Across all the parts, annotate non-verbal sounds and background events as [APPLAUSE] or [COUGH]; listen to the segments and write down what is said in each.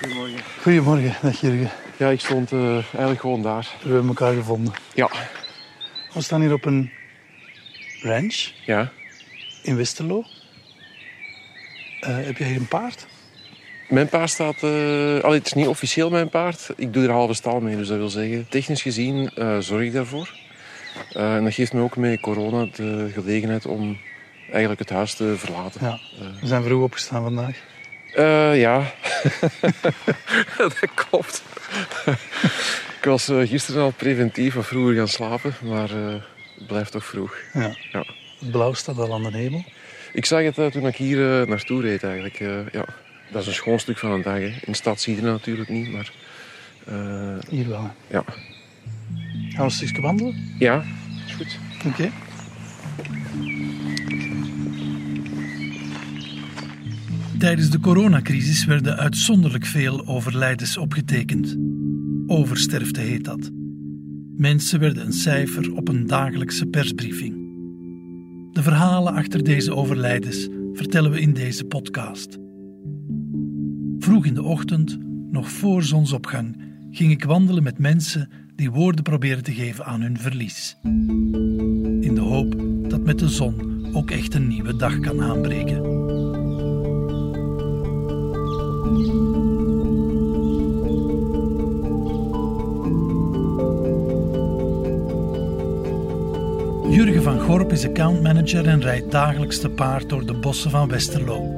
Goedemorgen. Goedemorgen, dag Jurgen. Ja, ik stond uh, eigenlijk gewoon daar. We hebben elkaar gevonden. Ja. We staan hier op een ranch Ja. in Westerlo. Eh, heb jij hier een paard? Mijn paard staat... eh allee, het is niet officieel mijn paard. Ik doe er halve stal mee, dus dat wil zeggen... Technisch gezien eh, zorg ik daarvoor. Eh, en dat geeft me ook met corona de gelegenheid om eigenlijk het huis te verlaten. Ja. We zijn vroeg opgestaan vandaag. Eh, ja, [LAUGHS] dat klopt. ik was eh, gisteren al preventief wat vroeger gaan slapen, maar eh, het blijft toch vroeg. Ja. Ja. Het blauw staat al aan de hemel. Ik zag het eh, toen ik hier naartoe reed eigenlijk. eh, ja. Dat is een schoon stuk van een dag. Hè. In de stad zie je het natuurlijk niet, maar... eh, Hier wel. ja. Gaan we een stukje wandelen? ja, is goed. Oké. Tijdens de coronacrisis werden uitzonderlijk veel overlijdens opgetekend. Oversterfte heet dat. Mensen werden een cijfer op een dagelijkse persbriefing. De verhalen achter deze overlijdens vertellen we in deze podcast. Vroeg in de ochtend, nog voor zonsopgang, ging ik wandelen met mensen die woorden proberen te geven aan hun verlies. In de hoop dat met de zon ook echt een nieuwe dag kan aanbreken. Jurgen van Gorp is accountmanager en rijdt dagelijks te paard door de bossen van Westerlo.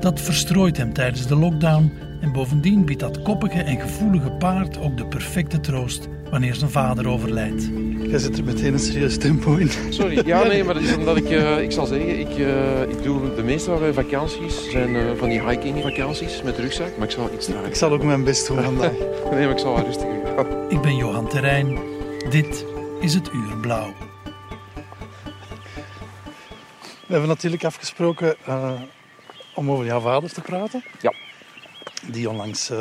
Dat verstrooit hem tijdens de lockdown en bovendien biedt dat koppige en gevoelige paard ook de perfecte troost wanneer zijn vader overlijdt. Jij zet er meteen een serieus tempo in. Sorry. [LAUGHS] Ja, nee, maar dat is omdat ik... eh, ik zal zeggen, ik, eh, ik doe de meeste van mijn vakanties zijn eh, van die hiking vakanties met rugzak. Maar ik zal iets Ik trager. zal ook mijn best doen vandaag. [LAUGHS] Nee, maar ik zal wel rustiger gaan. Ik ben Johan Terrein. Dit is het Uur Blauw. We hebben natuurlijk afgesproken eh, om over jouw vader te praten. Ja. Die onlangs eh,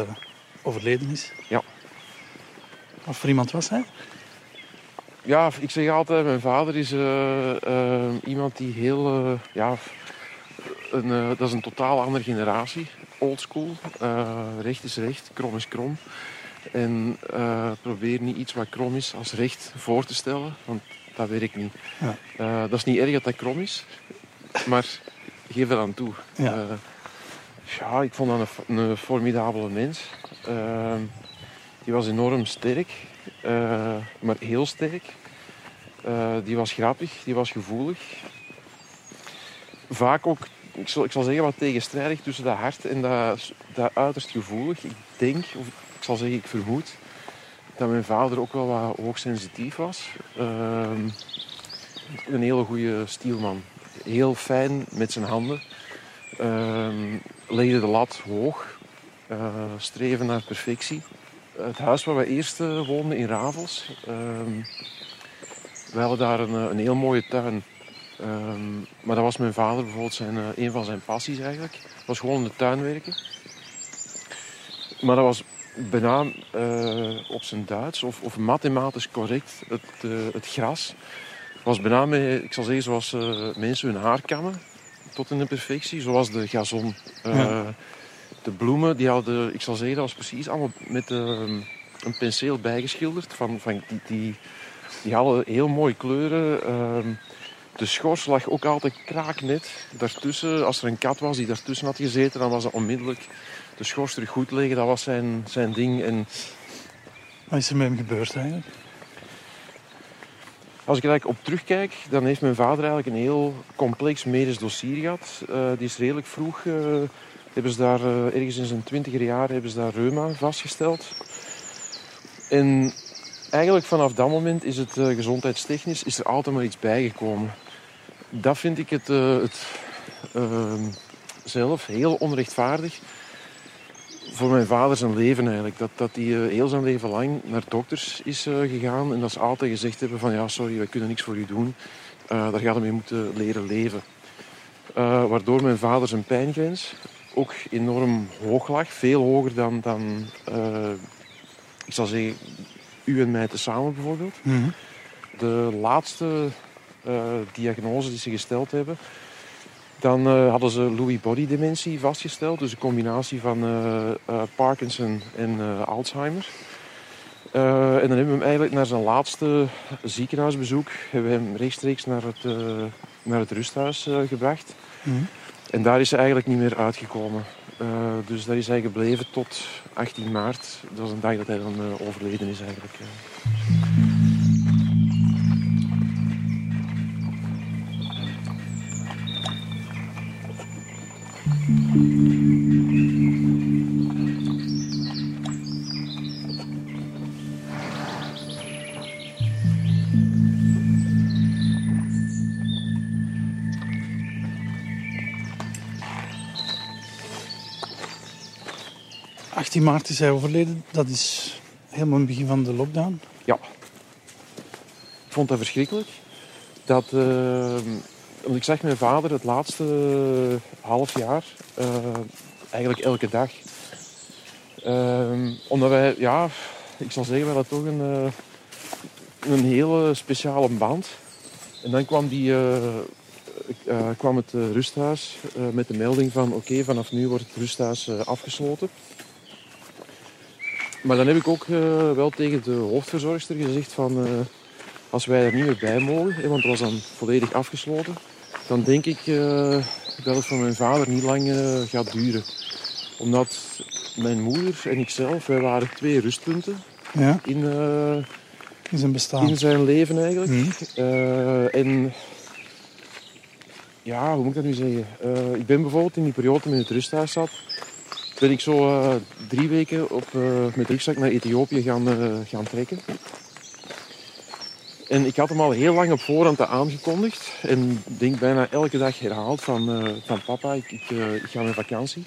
overleden is. Ja. Wat voor iemand was hij? Ja, ik zeg altijd, mijn vader is eh, eh, iemand die heel... eh, ja, een, dat is een totaal andere generatie. Oldschool. Recht is recht, krom is krom. En probeer niet iets wat krom is als recht voor te stellen, want dat werkt niet. Ja. Dat is niet erg dat dat krom is, maar geef er aan toe. Ja. Ja, ik vond dat een, een formidabele mens. Die was enorm sterk, eh, maar heel sterk. Eh, die was grappig, die was gevoelig. Vaak ook, ik zal, ik zeggen, wat tegenstrijdig tussen dat hart en dat, dat uiterst gevoelig. Ik denk, of ik zal zeggen, ik vermoed, dat mijn vader ook wel wat hoogsensitief was. Ehm, een hele goede stielman. Heel fijn met zijn handen. Legde de lat hoog. Eh, streven naar perfectie. Het huis waar we eerst eh, woonden in Ravels. ehm, we hadden daar een, eh, een heel mooie tuin. Ehm, maar dat was mijn vader bijvoorbeeld zijn, eh, een van zijn passies eigenlijk. Dat was gewoon in de tuin werken. Maar dat was bijna op zijn Duits of, of mathematisch correct. Het, het gras was bijna, ik zal zeggen, zoals mensen hun haar kammen. Tot in de perfectie. Zoals de gazon. Ja. De bloemen, die hadden, ik zal zeggen, dat was precies allemaal met eh, een penseel bijgeschilderd. Van, van die, die, die hadden heel mooie kleuren. Ehm, de schors lag ook altijd kraaknet. Daartussen, als er een kat was die daartussen had gezeten, dan was dat onmiddellijk de schors terug goed leggen. Dat was zijn, zijn ding. En Wat is er met hem gebeurd eigenlijk? als ik er eigenlijk op terugkijk, dan heeft mijn vader eigenlijk een heel complex medisch dossier gehad. Eh, die is redelijk vroeg, eh, hebben ze daar eh, ergens in zijn twintiger jaar, hebben ze daar reuma vastgesteld. En eigenlijk vanaf dat moment is het eh, gezondheidstechnisch is er altijd maar iets bijgekomen. Dat vind ik het, eh, het ehm, zelf heel onrechtvaardig voor mijn vader zijn leven eigenlijk. Dat, dat hij heel zijn leven lang naar dokters is gegaan en dat ze altijd gezegd hebben van ja, sorry, wij kunnen niks voor u doen. Eh, daar gaat hij mee moeten leren leven. Waardoor mijn vader zijn pijngrens ook enorm hoog lag. Veel hoger dan, dan eh, ik zal zeggen, u en mij tezamen bijvoorbeeld. De laatste eh, diagnose die ze gesteld hebben, Dan uh, hadden ze Lewy body dementie vastgesteld. Dus een combinatie van uh, uh, Parkinson en Alzheimer. en dan hebben we hem eigenlijk naar zijn laatste ziekenhuisbezoek... hebben we hem rechtstreeks naar het, naar het rusthuis gebracht. Mm. En daar is hij eigenlijk niet meer uitgekomen. dus daar is hij gebleven tot 18 maart. Dat was een dag dat hij dan overleden is eigenlijk. 18 maart is hij overleden. Dat is helemaal het begin van de lockdown. Ja. Ik vond dat verschrikkelijk. Dat, uh, ik zag mijn vader het laatste half jaar uh, eigenlijk elke dag. Omdat wij, ja, ik zal zeggen, we hadden toch een, een hele speciale band. En dan kwam, die, kwam het rusthuis met de melding van oké, vanaf nu wordt het rusthuis afgesloten. Maar dan heb ik ook uh, wel tegen de hoofdverzorgster gezegd van... Uh, als wij er niet meer bij mogen, want het was dan volledig afgesloten... dan denk ik uh, dat het voor mijn vader niet lang gaat duren. Omdat mijn moeder en ikzelf, wij waren twee rustpunten ja. in, in zijn bestaan. In zijn leven eigenlijk. Mm. en ja, hoe moet ik dat nu zeggen? ik ben bijvoorbeeld in die periode in het rusthuis zat ben ik zo uh, drie weken op, uh, met rugzak naar Ethiopië gaan, uh, gaan trekken. En ik had hem al heel lang op voorhand aangekondigd. En denk bijna elke dag herhaald van, van papa, ik, ik, ga met vakantie.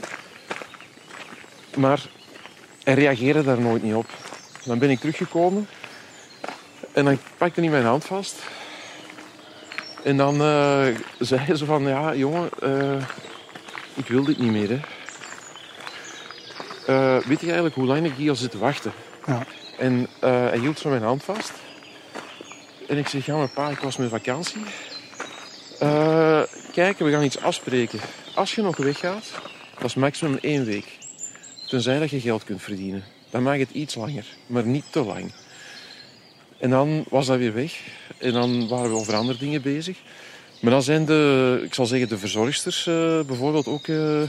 Maar hij reageerde daar nooit niet op. Dan ben ik teruggekomen. En dan pakte hij mijn hand vast. En dan [LAUGHS] zei ze van, ja jongen, ik wil dit niet meer. Uh, weet je eigenlijk hoe lang ik hier al zit te wachten? Ja. En uh, hij hield zo mijn hand vast. En ik zeg, ja maar pa, ik was met vakantie. Uh, kijk, we gaan iets afspreken. Als je nog weggaat, dat is maximum één week. Tenzij dat je geld kunt verdienen. Dan mag het iets langer, maar niet te lang. En dan was dat weer weg. En dan waren we over andere dingen bezig. Maar dan zijn de, ik zal zeggen, de verzorgsters uh, bijvoorbeeld ook uh, uh,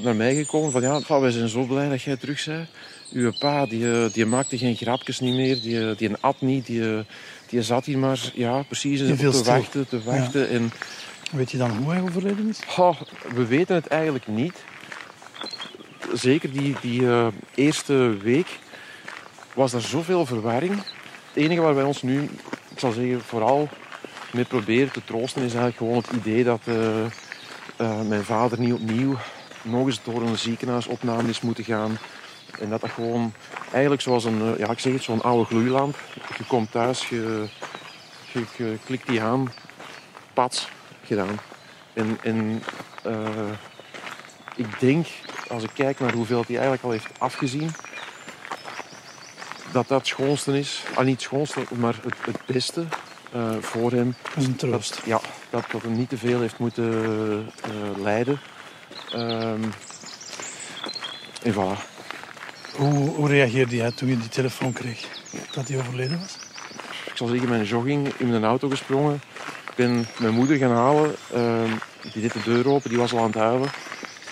naar mij gekomen. Van ja, wij zijn zo blij dat jij terug bent. Uw pa, die, die maakte geen grapjes niet meer. Die, die at niet. Die, die zat hier maar, ja, precies te wachten, te wachten. Ja. En, Weet je dan hoe hij overleden is? Oh, we weten het eigenlijk niet. Zeker die, die eerste week was er zoveel verwarring. Het enige waar wij ons nu, ik zal zeggen, vooral mee proberen te troosten is eigenlijk gewoon het idee dat uh, uh, mijn vader niet opnieuw nog eens door een ziekenhuisopname is moeten gaan. En dat dat gewoon eigenlijk zoals een, uh, ja, ik zeg het, zo'n oude gloeilamp. Je komt thuis, je, je, klikt die aan, pats, gedaan. En, en ik denk, als ik kijk naar hoeveel hij eigenlijk al heeft afgezien, dat dat het schoonste is. Ah, niet het schoonste, maar het, het beste uh, voor hem. Dat is een troost. Dat, ja, dat, dat hem niet te veel heeft moeten uh, lijden. Um, en voilà. Hoe, hoe reageerde jij toen je die telefoon kreeg dat hij overleden was? Ik zal zeggen, mijn jogging in mijn auto gesprongen. Ik ben mijn moeder gaan halen. Uh, die deed de deur open, die was al aan het huilen.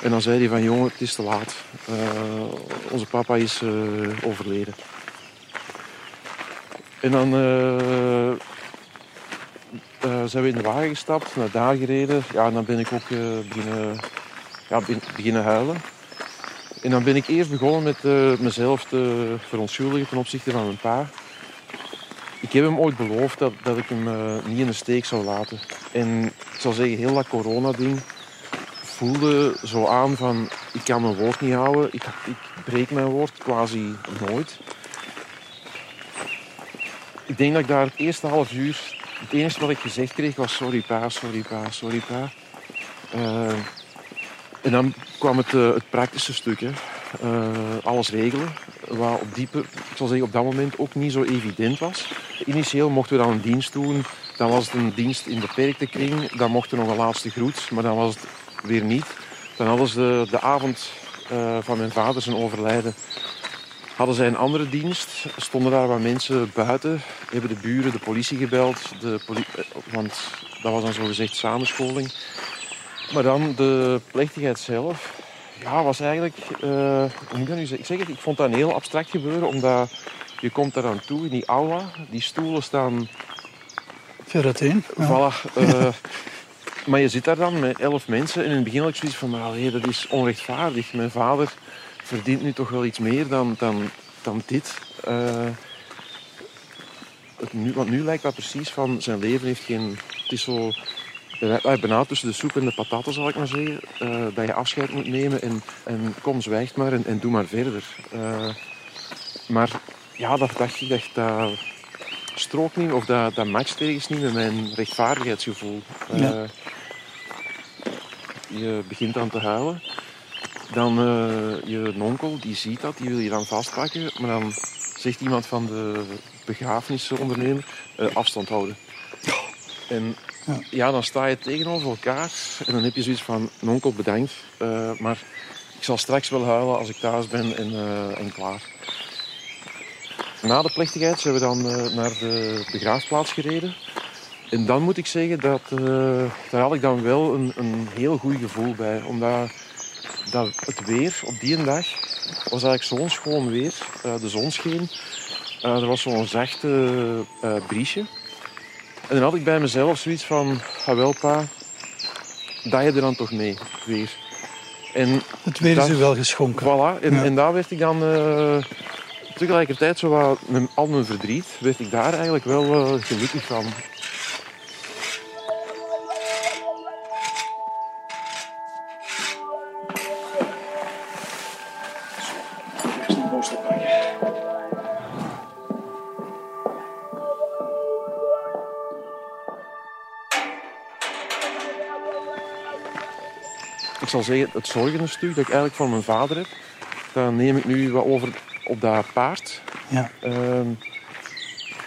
En dan zei hij van, jongen, het is te laat. Uh, onze papa is overleden. En dan uh, zijn we in de wagen gestapt, naar daar gereden. Ja, dan ben ik ook uh, beginnen, ja, beginnen huilen. En dan ben ik eerst begonnen met uh, mezelf te verontschuldigen ten opzichte van mijn pa. Ik heb hem ooit beloofd dat, dat ik hem niet in de steek zou laten. En ik zal zeggen, heel dat corona-ding voelde zo aan van... Ik kan mijn woord niet houden, ik, ik breek mijn woord quasi nooit. Ik denk dat ik daar het eerste half uur het enige wat ik gezegd kreeg was sorry pa, sorry pa, sorry pa. Uh, en dan kwam het, uh, het praktische stuk. Hè. Uh, alles regelen. Wat op, diepe, ik zeggen, op dat moment ook niet zo evident was. Initieel mochten we dan een dienst doen Dan was het een dienst in beperkte kring. Dan mocht er nog een laatste groet, maar dan was het weer niet. Dan hadden ze de, de avond van mijn vader zijn overlijden hadden zij een andere dienst. Stonden daar wat mensen buiten. Hebben de buren de politie gebeld. De poli eh, want dat was dan zogezegd samenscholing. Maar dan de plechtigheid zelf. Ja, was eigenlijk... Uh, hoe moet ik nu? Ik zeg het, ik vond dat een heel abstract gebeuren. Omdat je komt daar aan toe in die aula. Die stoelen staan... Ver uiteen. Ja. Voilà. Uh, [LAUGHS] maar je zit daar dan met elf mensen. En in het begin had ik zoiets van... Maar allee, dat is onrechtvaardig. Mijn vader verdient nu toch wel iets meer dan, dan, dan dit. Uh, het nu, want nu lijkt dat precies van zijn leven heeft geen... Het is zo... Bijna tussen de soep en de pataten, zal ik maar zeggen. Uh, dat je afscheid moet nemen en, en kom, zwijg maar en, en doe maar verder. Uh, maar ja, dat dacht ik, dat, dat strookt niet, of dat, dat matcht ergens niet met mijn rechtvaardigheidsgevoel. Ja. Je begint aan te huilen. Dan uh, je nonkel, die ziet dat, die wil je dan vastpakken. Maar dan zegt iemand van de begrafenisondernemer, uh, afstand houden. En ja. ja. dan sta je tegenover elkaar en dan heb je zoiets van, nonkel bedankt, uh, maar ik zal straks wel huilen als ik thuis ben en, en klaar. Na de plechtigheid zijn we dan naar de begraafplaats gereden. En dan moet ik zeggen dat daar had ik dan wel een, een heel goed gevoel bij. Omdat dat het weer op die dag was eigenlijk zo'n schoon weer. Uh, de zon scheen. Uh, er was zo'n zachte uh, briesje. En dan had ik bij mezelf zoiets van... Ah, wel pa, dat je er dan toch mee, weer. En het weer is u wel geschonken. Voilà. En, ja. en daar werd ik dan... tegelijkertijd, zo wat, met al mijn verdriet, werd ik daar eigenlijk wel gelukkig van. Ik zal zeggen, het zorgende stuk dat ik eigenlijk van mijn vader heb, dat neem ik nu wat over op dat paard. Ja. Uh,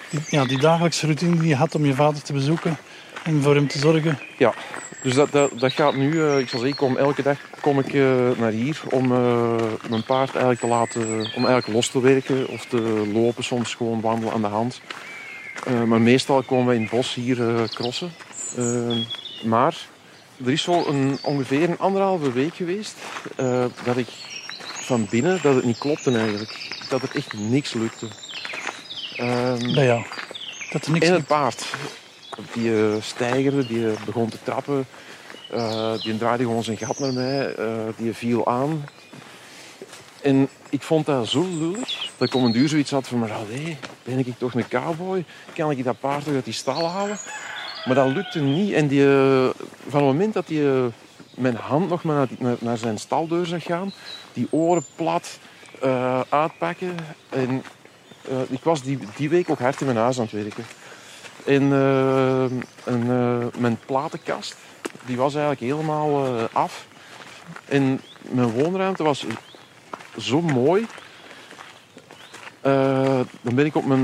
die, ja, die dagelijkse routine die je had om je vader te bezoeken en voor hem te zorgen. Ja, dus dat, dat, dat gaat nu, uh, ik zal zeggen, kom, elke dag kom ik uh, naar hier om uh, mijn paard eigenlijk te laten, om eigenlijk los te werken of te lopen, soms gewoon wandelen aan de hand. maar meestal komen we in het bos hier crossen. Ehm, maar er is zo een, ongeveer een anderhalve week geweest uh, dat ik van binnen, dat het niet klopte eigenlijk. Dat het echt niks lukte. Um, Bij jou? Dat er niks en het paard. Die uh, stijgerde, die begon te trappen. Uh, die draaide gewoon zijn gat naar mij. die viel aan. En ik vond dat zo lullig dat ik om een duur zoiets had van... Maar allee, ben ik toch een cowboy? Kan ik dat paard toch uit die stal halen? Maar dat lukte niet. En die, eh, van het moment dat hij eh, mijn hand nog maar naar, naar, zijn staldeur zag gaan, die oren plat uh, uitpakken. En ik was die, die week ook hard in mijn huis aan het werken. En, mijn platenkast, die was eigenlijk helemaal af. En mijn woonruimte was zo mooi. dan ben ik op mijn,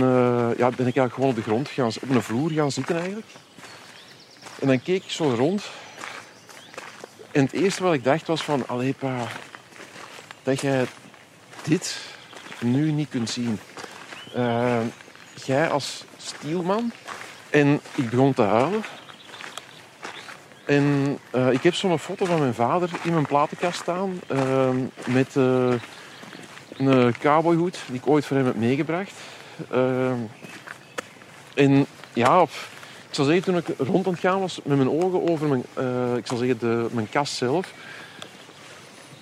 ja, ben ik eigenlijk gewoon op de grond gaan, op een vloer gaan zitten eigenlijk. En dan keek ik zo rond. En het eerste wat ik dacht was van... Allee pa, dat jij dit nu niet kunt zien. Uh, jij als stielman. En ik begon te huilen. En uh, ik heb zo'n foto van mijn vader in mijn platenkast staan. Uh, met een cowboyhoed die ik ooit voor hem heb meegebracht. en ja, op ik zal zeggen, toen ik rond aan het gaan was met mijn ogen over mijn, uh, ik zal zeggen, de, mijn kast zelf,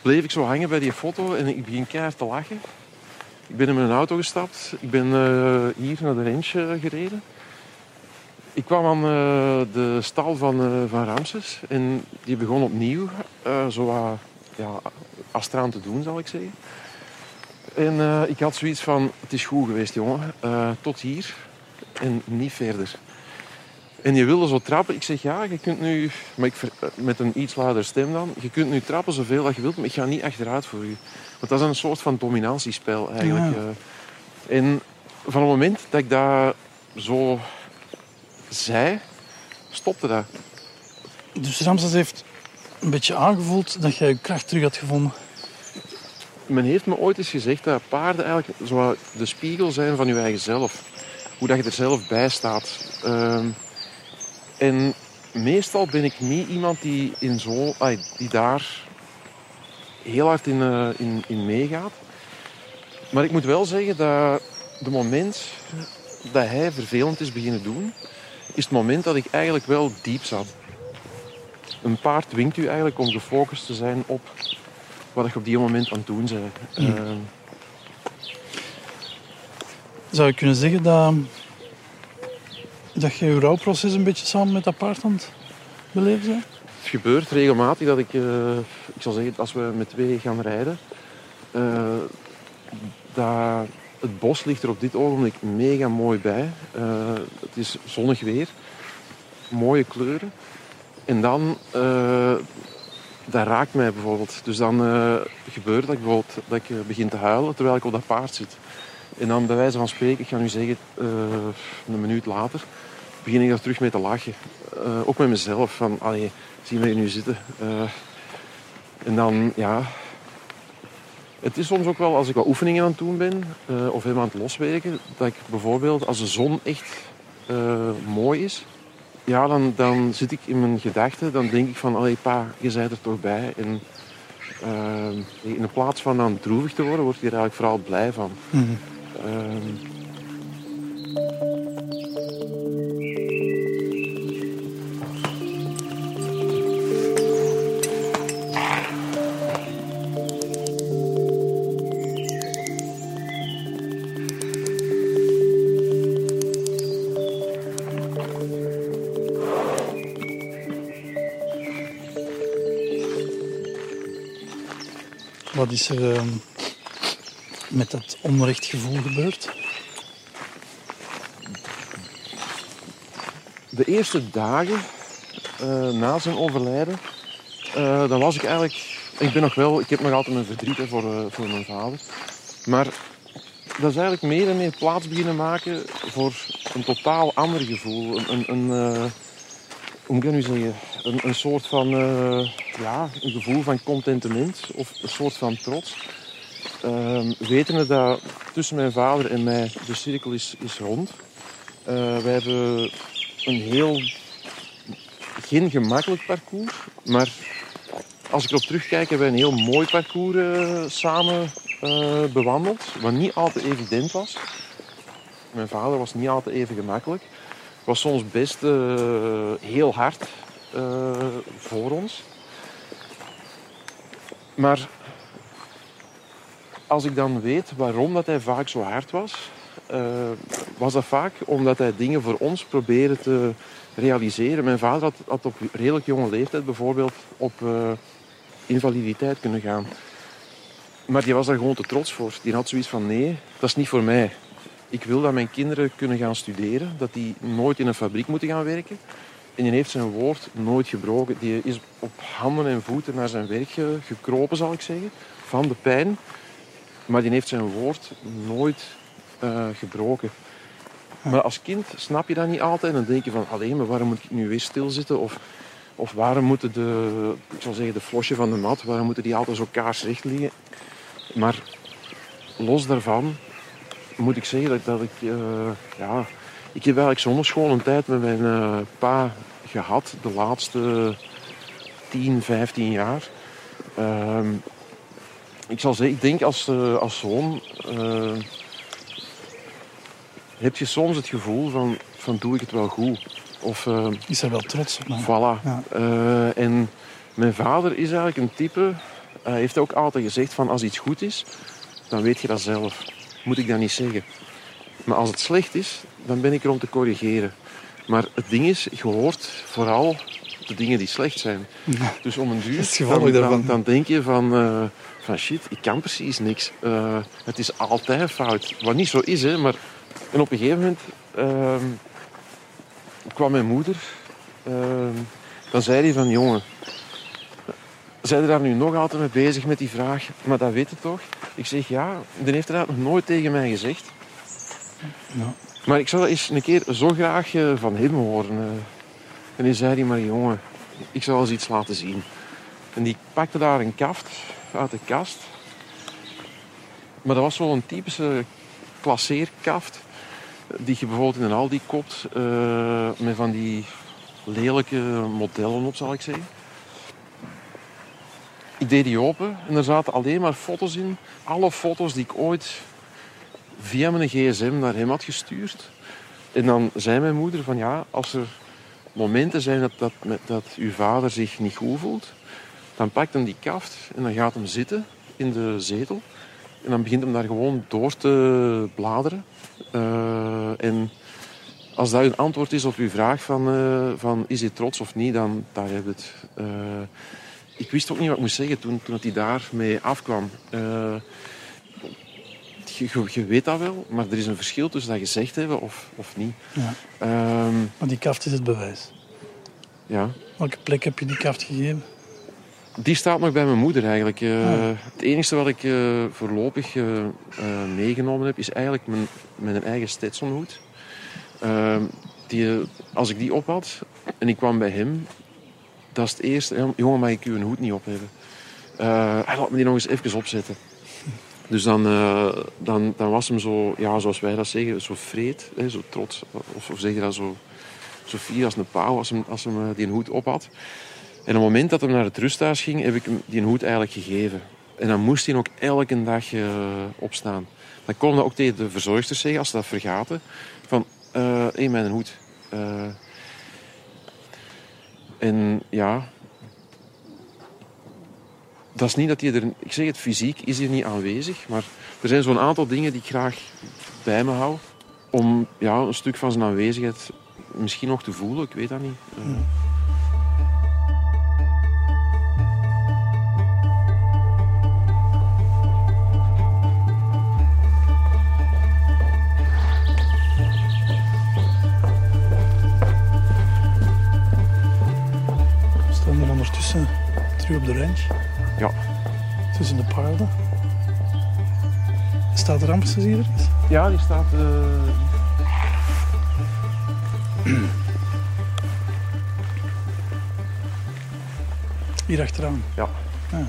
bleef ik zo hangen bij die foto en ik begin keihard te lachen. Ik ben in mijn auto gestapt. Ik ben uh, hier naar de range uh, gereden. Ik kwam aan de stal van, van Ramses en die begon opnieuw zo wat, ja, astraan te doen, zal ik zeggen. En ik had zoiets van, het is goed geweest, jongen. tot hier en niet verder. En je wilde zo trappen. Ik zeg ja, je kunt nu, maar ik, met een iets luider stem dan, je kunt nu trappen zoveel als je wilt, maar ik ga niet achteruit voor je. Want dat is een soort van dominantiespel eigenlijk. Ja. En van het moment dat ik dat zo zei, stopte dat. Dus Ramses heeft een beetje aangevoeld dat jij je kracht terug had gevonden. Men heeft me ooit eens gezegd dat paarden eigenlijk zo de spiegel zijn van je eigen zelf. Hoe dat je er zelf bij staat. Ehm, en meestal ben ik niet iemand die, in zo, die daar heel hard in, eh, in, in meegaat. Maar ik moet wel zeggen dat de moment dat hij vervelend is beginnen doen, is het moment dat ik eigenlijk wel diep zat. Een paard dwingt u eigenlijk om gefocust te zijn op wat je op die moment aan het doen bent. Ehm, Zou je kunnen zeggen dat, dat je je rouwproces een beetje samen met dat paard aan het beleven bent? Het gebeurt regelmatig dat ik, eh, ik zal zeggen, als we met twee gaan rijden, eh, dat het bos ligt er op dit ogenblik mega mooi bij. Eh, het is zonnig weer, mooie kleuren. En dan, eh, dat raakt mij bijvoorbeeld. Dus dan gebeurt dat ik bijvoorbeeld dat ik begin te huilen terwijl ik op dat paard zit. En dan bij wijze van spreken, ik ga nu zeggen, eh, een minuut later, begin ik daar terug mee te lachen. Eh, ook met mezelf, van, allee, zie me hier nu zitten. Eh, en dan, ja... Het is soms ook wel, als ik wat oefeningen aan het doen ben, of helemaal aan het loswerken, dat ik bijvoorbeeld, als de zon echt mooi is, ja, dan, dan zit ik in mijn gedachten, dan denk ik van, allee pa, je bent er toch bij. En eh, in plaats van dan droevig te worden, word je er eigenlijk vooral blij van. Ehm, Wat is er ehm, met dat onrechtgevoel gebeurd? de eerste dagen eh, na zijn overlijden, eh, dan was ik eigenlijk... Ik ben nog wel... Ik heb nog altijd mijn verdriet voor, eh, voor mijn vader. Maar dat is eigenlijk meer en meer plaats beginnen maken voor een totaal ander gevoel. Een, een, een, hoe moet ik zeggen? Een, een soort van... ja, een gevoel van contentement of een soort van trots. Ehm wetende dat tussen mijn vader en mij de cirkel is, is rond. Eh, wij hebben een heel... Geen gemakkelijk parcours, maar als ik erop terugkijk, hebben wij een heel mooi parcours eh, samen eh, bewandeld. Wat niet altijd evident was. Mijn vader was niet altijd even gemakkelijk. Was soms best heel hard voor ons. Maar als ik dan weet waarom dat hij vaak zo hard was, eh, was dat vaak omdat hij dingen voor ons probeerde te realiseren. Mijn vader had, op redelijk jonge leeftijd bijvoorbeeld op eh, invaliditeit kunnen gaan. Maar die was daar gewoon te trots voor. Die had zoiets van nee, dat is niet voor mij. Ik wil dat mijn kinderen kunnen gaan studeren, dat die nooit in een fabriek moeten gaan werken. En die heeft zijn woord nooit gebroken. Die is op handen en voeten naar zijn werk ge- gekropen, zal ik zeggen, van de pijn. Maar die heeft zijn woord nooit eh, gebroken. Maar als kind snap je dat niet altijd. En dan denk je van, alleen maar waarom moet ik nu weer stilzitten? Of, of waarom moeten de, ik zal zeggen, de flosje van de mat, waarom moeten die altijd zo kaarsrecht liggen? Maar los daarvan moet ik zeggen dat, dat ik, eh, ja, ik heb eigenlijk zonder schoon een tijd met mijn eh, pa gehad de laatste 10, 15 jaar. Ehm, ik zal zeggen, ik denk als, eh, als zoon eh, heb je soms het gevoel van, van doe ik het wel goed? Of eh, Is er wel trots op mij? Voilà. Ja. En mijn vader is eigenlijk een type... Hij heeft ook altijd gezegd van als iets goed is, dan weet je dat zelf. Moet ik dat niet zeggen. Maar als het slecht is, dan ben ik er om te corrigeren. Maar het ding is, je hoort vooral de dingen die slecht zijn. Ja. Dus om een duur, Dat dan, dan, dan denk je van, eh, van shit, ik kan precies niks. Eh, het is altijd fout. Wat niet zo is, hè. Maar, en op een gegeven moment ehm, kwam mijn moeder. ehm, dan zei hij van, jongen, zijn er daar nu nog altijd mee bezig met die vraag? Maar dat weet je toch? Ik zeg, ja, die heeft er eigenlijk nog nooit tegen mij gezegd. Ja. Maar ik zou dat eens een keer zo graag eh, van hem horen. Eh. En die zei hij, maar jongen, ik zal eens iets laten zien. En die pakte daar een kaft uit de kast. Maar dat was zo'n typische klasseerkaft die je bijvoorbeeld in een Aldi koopt uh, met van die lelijke modellen op, zal ik zeggen. Ik deed die open en er zaten alleen maar foto's in. Alle foto's die ik ooit via mijn gsm naar hem had gestuurd. En dan zei mijn moeder van ja, als er momenten zijn dat, dat, dat uw vader zich niet goed voelt, dan pakt hem die kaft en dan gaat hem zitten in de zetel. En dan begint hem daar gewoon door te bladeren. Uh, en als dat een antwoord is op uw vraag van, uh, van is hij trots of niet, dan daar heb je het. Uh, ik wist ook niet wat ik moest zeggen toen, toen hij daarmee afkwam. Je, je, weet dat wel, maar er is een verschil tussen dat gezegd hebben of, of niet. Ja. Um, maar die kaft is het bewijs. Ja. Welke plek heb je die kaft gegeven? Die staat nog bij mijn moeder eigenlijk. Uh, Het enige wat ik uh, voorlopig uh, meegenomen heb, is eigenlijk mijn, mijn eigen Stetsonhoed. Ehm, die, als ik die op had en ik kwam bij hem, dat is het eerste. Jongen, mag ik uw hoed niet op hebben? hij laat me die nog eens even opzetten. Dus dan, dan, dan was hem zo, ja, zoals wij dat zeggen, zo vreed, hè, zo trots. Of, of zeg je dat zo, zo fier als een pauw als hem, hem die hoed op had. En op het moment dat hij naar het rusthuis ging, heb ik hem die hoed eigenlijk gegeven. En dan moest hij ook elke dag uh, opstaan. Dan kon ook tegen de verzorgsters zeggen, als ze dat vergaten, van, hé, uh, mijn hoed. En ja, dat is niet dat hij er... Ik zeg het, fysiek is hij niet aanwezig, maar er zijn zo'n aantal dingen die ik graag bij me hou. Om ja, een stuk van zijn aanwezigheid misschien nog te voelen, ik weet dat niet. Ja. op de range. Ja. Tussen de paarden. Staat Ramses hier eens? Ja, die staat... Uh... Hier achteraan? Ja. Ah.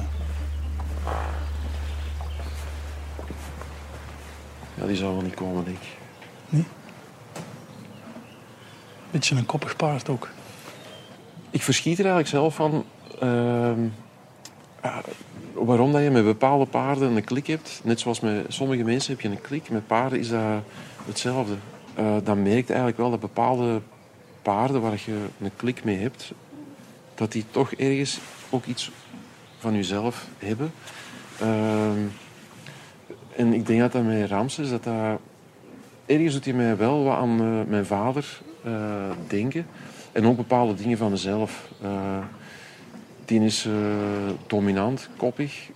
Ja, die zou wel niet komen, denk ik. Nee? Beetje een koppig paard ook. Ik verschiet er eigenlijk zelf van Ehm, waarom dat je met bepaalde paarden een klik hebt, net zoals met sommige mensen heb je een klik, met paarden is dat hetzelfde. Uh, dan merk je eigenlijk wel dat bepaalde paarden waar je een klik mee hebt, dat die toch ergens ook iets van jezelf hebben. Ehm, en ik denk dat dat met Ramses, dat dat... Ergens doet hij mij wel wat aan uh, mijn vader denken. En ook bepaalde dingen van mezelf. Die is uh, dominant, koppig.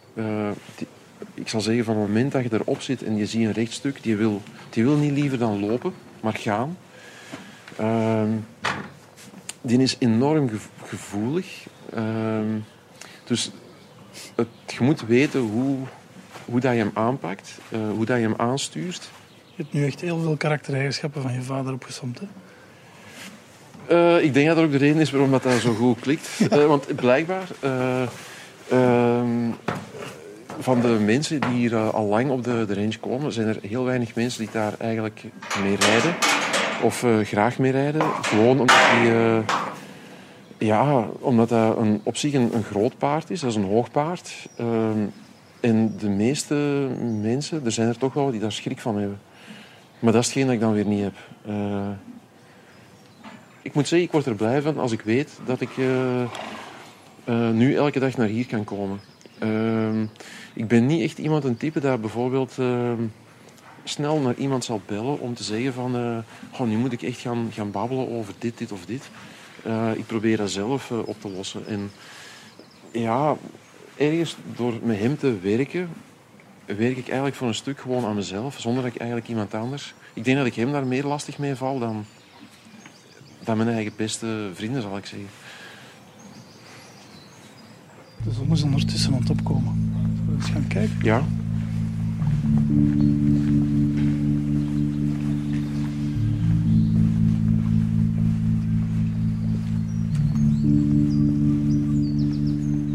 Die, ik zal zeggen, van het moment dat je erop zit en je ziet een rechtstuk, die wil, die wil niet liever dan lopen, maar gaan. Uh, die is enorm gevoelig. Ehm, dus het, je moet weten hoe, hoe dat je hem aanpakt, uh, hoe dat je hem aanstuurt. Je hebt nu echt heel veel karaktereigenschappen van je vader opgesomd, hè? Uh, ik denk dat dat ook de reden is waarom dat, dat zo goed klikt. Uh, [LAUGHS] want blijkbaar, uh, van de mensen die hier al lang op de, de range komen, zijn er heel weinig mensen die daar eigenlijk mee rijden. Of graag mee rijden. Gewoon omdat die... ja, omdat dat een, op zich een, een, groot paard is. Dat is een hoog paard. Ehm, en de meeste mensen, er zijn er toch wel die daar schrik van hebben. Maar dat is hetgeen dat ik dan weer niet heb ik moet zeggen, ik word er blij van als ik weet dat ik uh, uh, nu elke dag naar hier kan komen. Uh, ik ben niet echt iemand, een type dat bijvoorbeeld ehm, snel naar iemand zal bellen om te zeggen van... Eh, oh, nu moet ik echt gaan, gaan babbelen over dit, dit of dit. ik probeer dat zelf op te lossen. En ja, ergens door met hem te werken, werk ik eigenlijk voor een stuk gewoon aan mezelf, zonder dat ik eigenlijk iemand anders... Ik denk dat ik hem daar meer lastig mee val dan, van mijn eigen beste vrienden, zal ik zeggen. De zon is ondertussen aan het opkomen. Zullen we eens gaan kijken? Ja.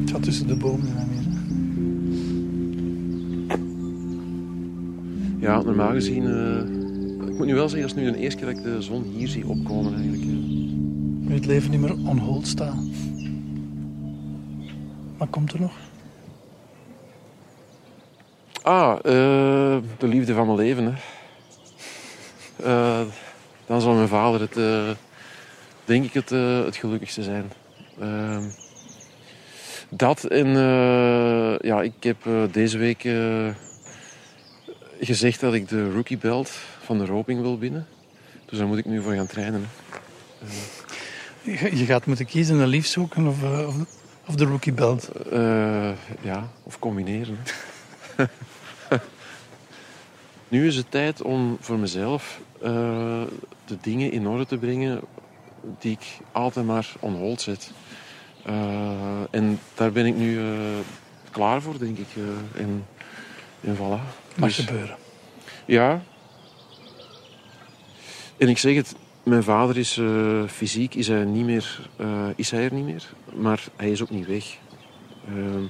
Het gaat tussen de bomen en meer. Ja, normaal gezien... Eh, moet nu wel zeggen, dat is nu de eerste keer dat ik de zon hier zie opkomen eigenlijk. Nu het leven niet meer on hold staat. Wat komt er nog? Ah, eh, de liefde van mijn leven. Hè. Eh, dan zal mijn vader het, eh, denk ik, het, het gelukkigste zijn. Ehm, dat en ja, ik heb deze week gezegd dat ik de rookie belt van de roping wil binnen. Dus daar moet ik nu voor gaan trainen. hè. Je gaat moeten kiezen een lief zoeken of, eh, of, of de rookie belt. Eh, ja, of combineren. [LAUGHS] nu is het tijd om voor mezelf eh, de dingen in orde te brengen die ik altijd maar on hold zet. En daar ben ik nu klaar voor, denk ik. eh, en, en voilà. Mag Dus- gebeuren. ja. En ik zeg het, mijn vader is eh, fysiek, is hij, niet meer, eh, is hij er niet meer, maar hij is ook niet weg. Ehm,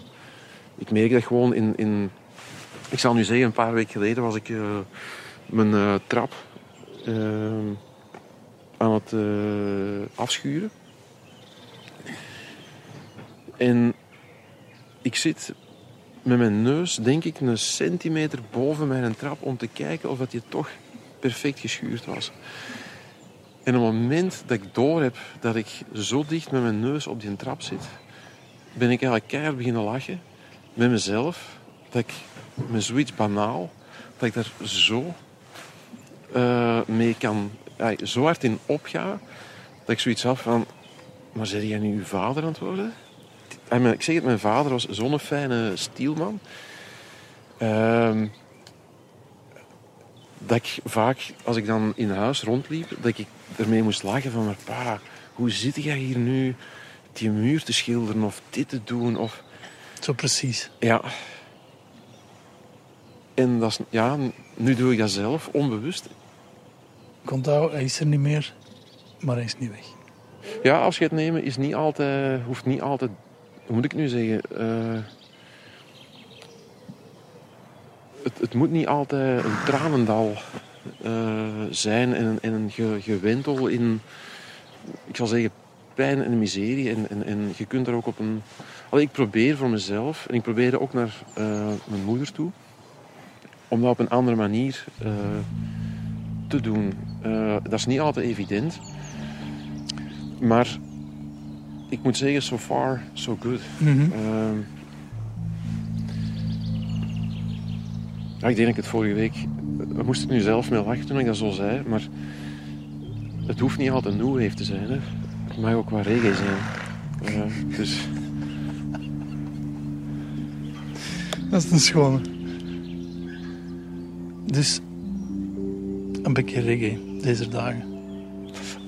ik merk dat gewoon in, in, ik zal nu zeggen, een paar weken geleden was ik eh, mijn trap ehm, aan het afschuren. En ik zit met mijn neus, denk ik, een centimeter boven mijn trap om te kijken of dat die toch perfect geschuurd was. En op het moment dat ik door heb dat ik zo dicht met mijn neus op die trap zit, ben ik eigenlijk keihard beginnen lachen met mezelf. Dat ik met zoiets banaal, dat ik daar zo eh, mee kan, zo hard in opga, dat ik zoiets had van, maar zeg jij nu uw vader aan het worden? Ik zeg het, mijn vader was zo'n fijne stielman. Ehm, dat ik vaak, als ik dan in huis rondliep, dat ik ermee moest lachen van... Maar pa, hoe zit jij hier nu die muur te schilderen of dit te doen? Of... Zo precies. Ja. En dat is, ja, nu doe ik dat zelf, onbewust. Ik onthoud, hij is er niet meer, maar hij is niet weg. Ja, afscheid nemen is niet altijd, hoeft niet altijd, hoe moet ik nu zeggen? eh, het, het moet niet altijd een tranendal eh, zijn en, een- en een ge- gewentel in, ik zal zeggen, pijn en miserie. En, en, en je kunt er ook op een. Allee, ik probeer voor mezelf, en ik probeer ook naar eh, mijn moeder toe, om dat op een andere manier eh, te doen. Dat is niet altijd evident. Maar ik moet zeggen, so far, so good. Mhm. Ja, ik denk dat ik het vorige week... Ik moest ik nu zelf mee lachen toen ik dat zo zei. Maar het hoeft niet altijd new wave te zijn. Hè. Het mag ook wat reggae zijn. Eh, dus Dat is een schone. Dus een beetje reggae deze dagen.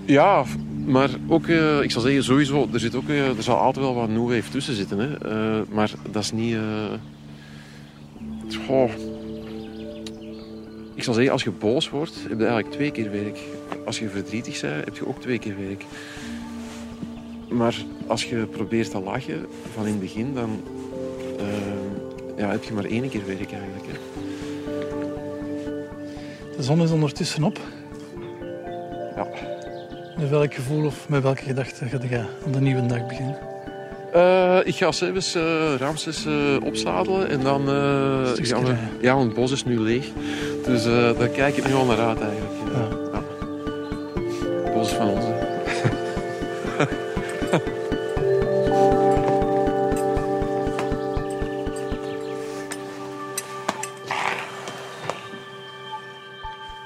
ja, maar ook... eh, ik zal zeggen, sowieso... Er, zit ook, eh, er zal altijd wel wat new wave tussen zitten. Hè. Maar dat is niet... goh. Ik zal zeggen, als je boos wordt, heb je eigenlijk twee keer werk. Als je verdrietig bent, heb je ook twee keer werk. Maar als je probeert te lachen van in het begin, dan eh, ja, heb je maar één keer werk eigenlijk. Hè. De zon is ondertussen op. Ja. Met welk gevoel of met welke gedachten ga je aan de nieuwe dag beginnen? Eh, ik ga zelfs eh Ramses opzadelen en dan Stukje gaan we... rijden. Ja, want het bos is nu leeg. Dus eh, daar kijk ik nu al naar uit eigenlijk. Ja. Bos van ons.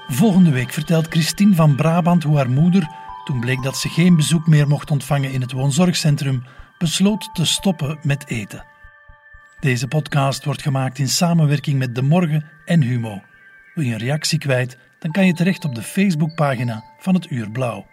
Volgende week vertelt Christine van Brabant hoe haar moeder, toen bleek dat ze geen bezoek meer mocht ontvangen in het woonzorgcentrum, besloot te stoppen met eten. Deze podcast wordt gemaakt in samenwerking met De Morgen en Humo. Wil je een reactie kwijt, dan kan je terecht op de Facebookpagina van het Uur Blauw.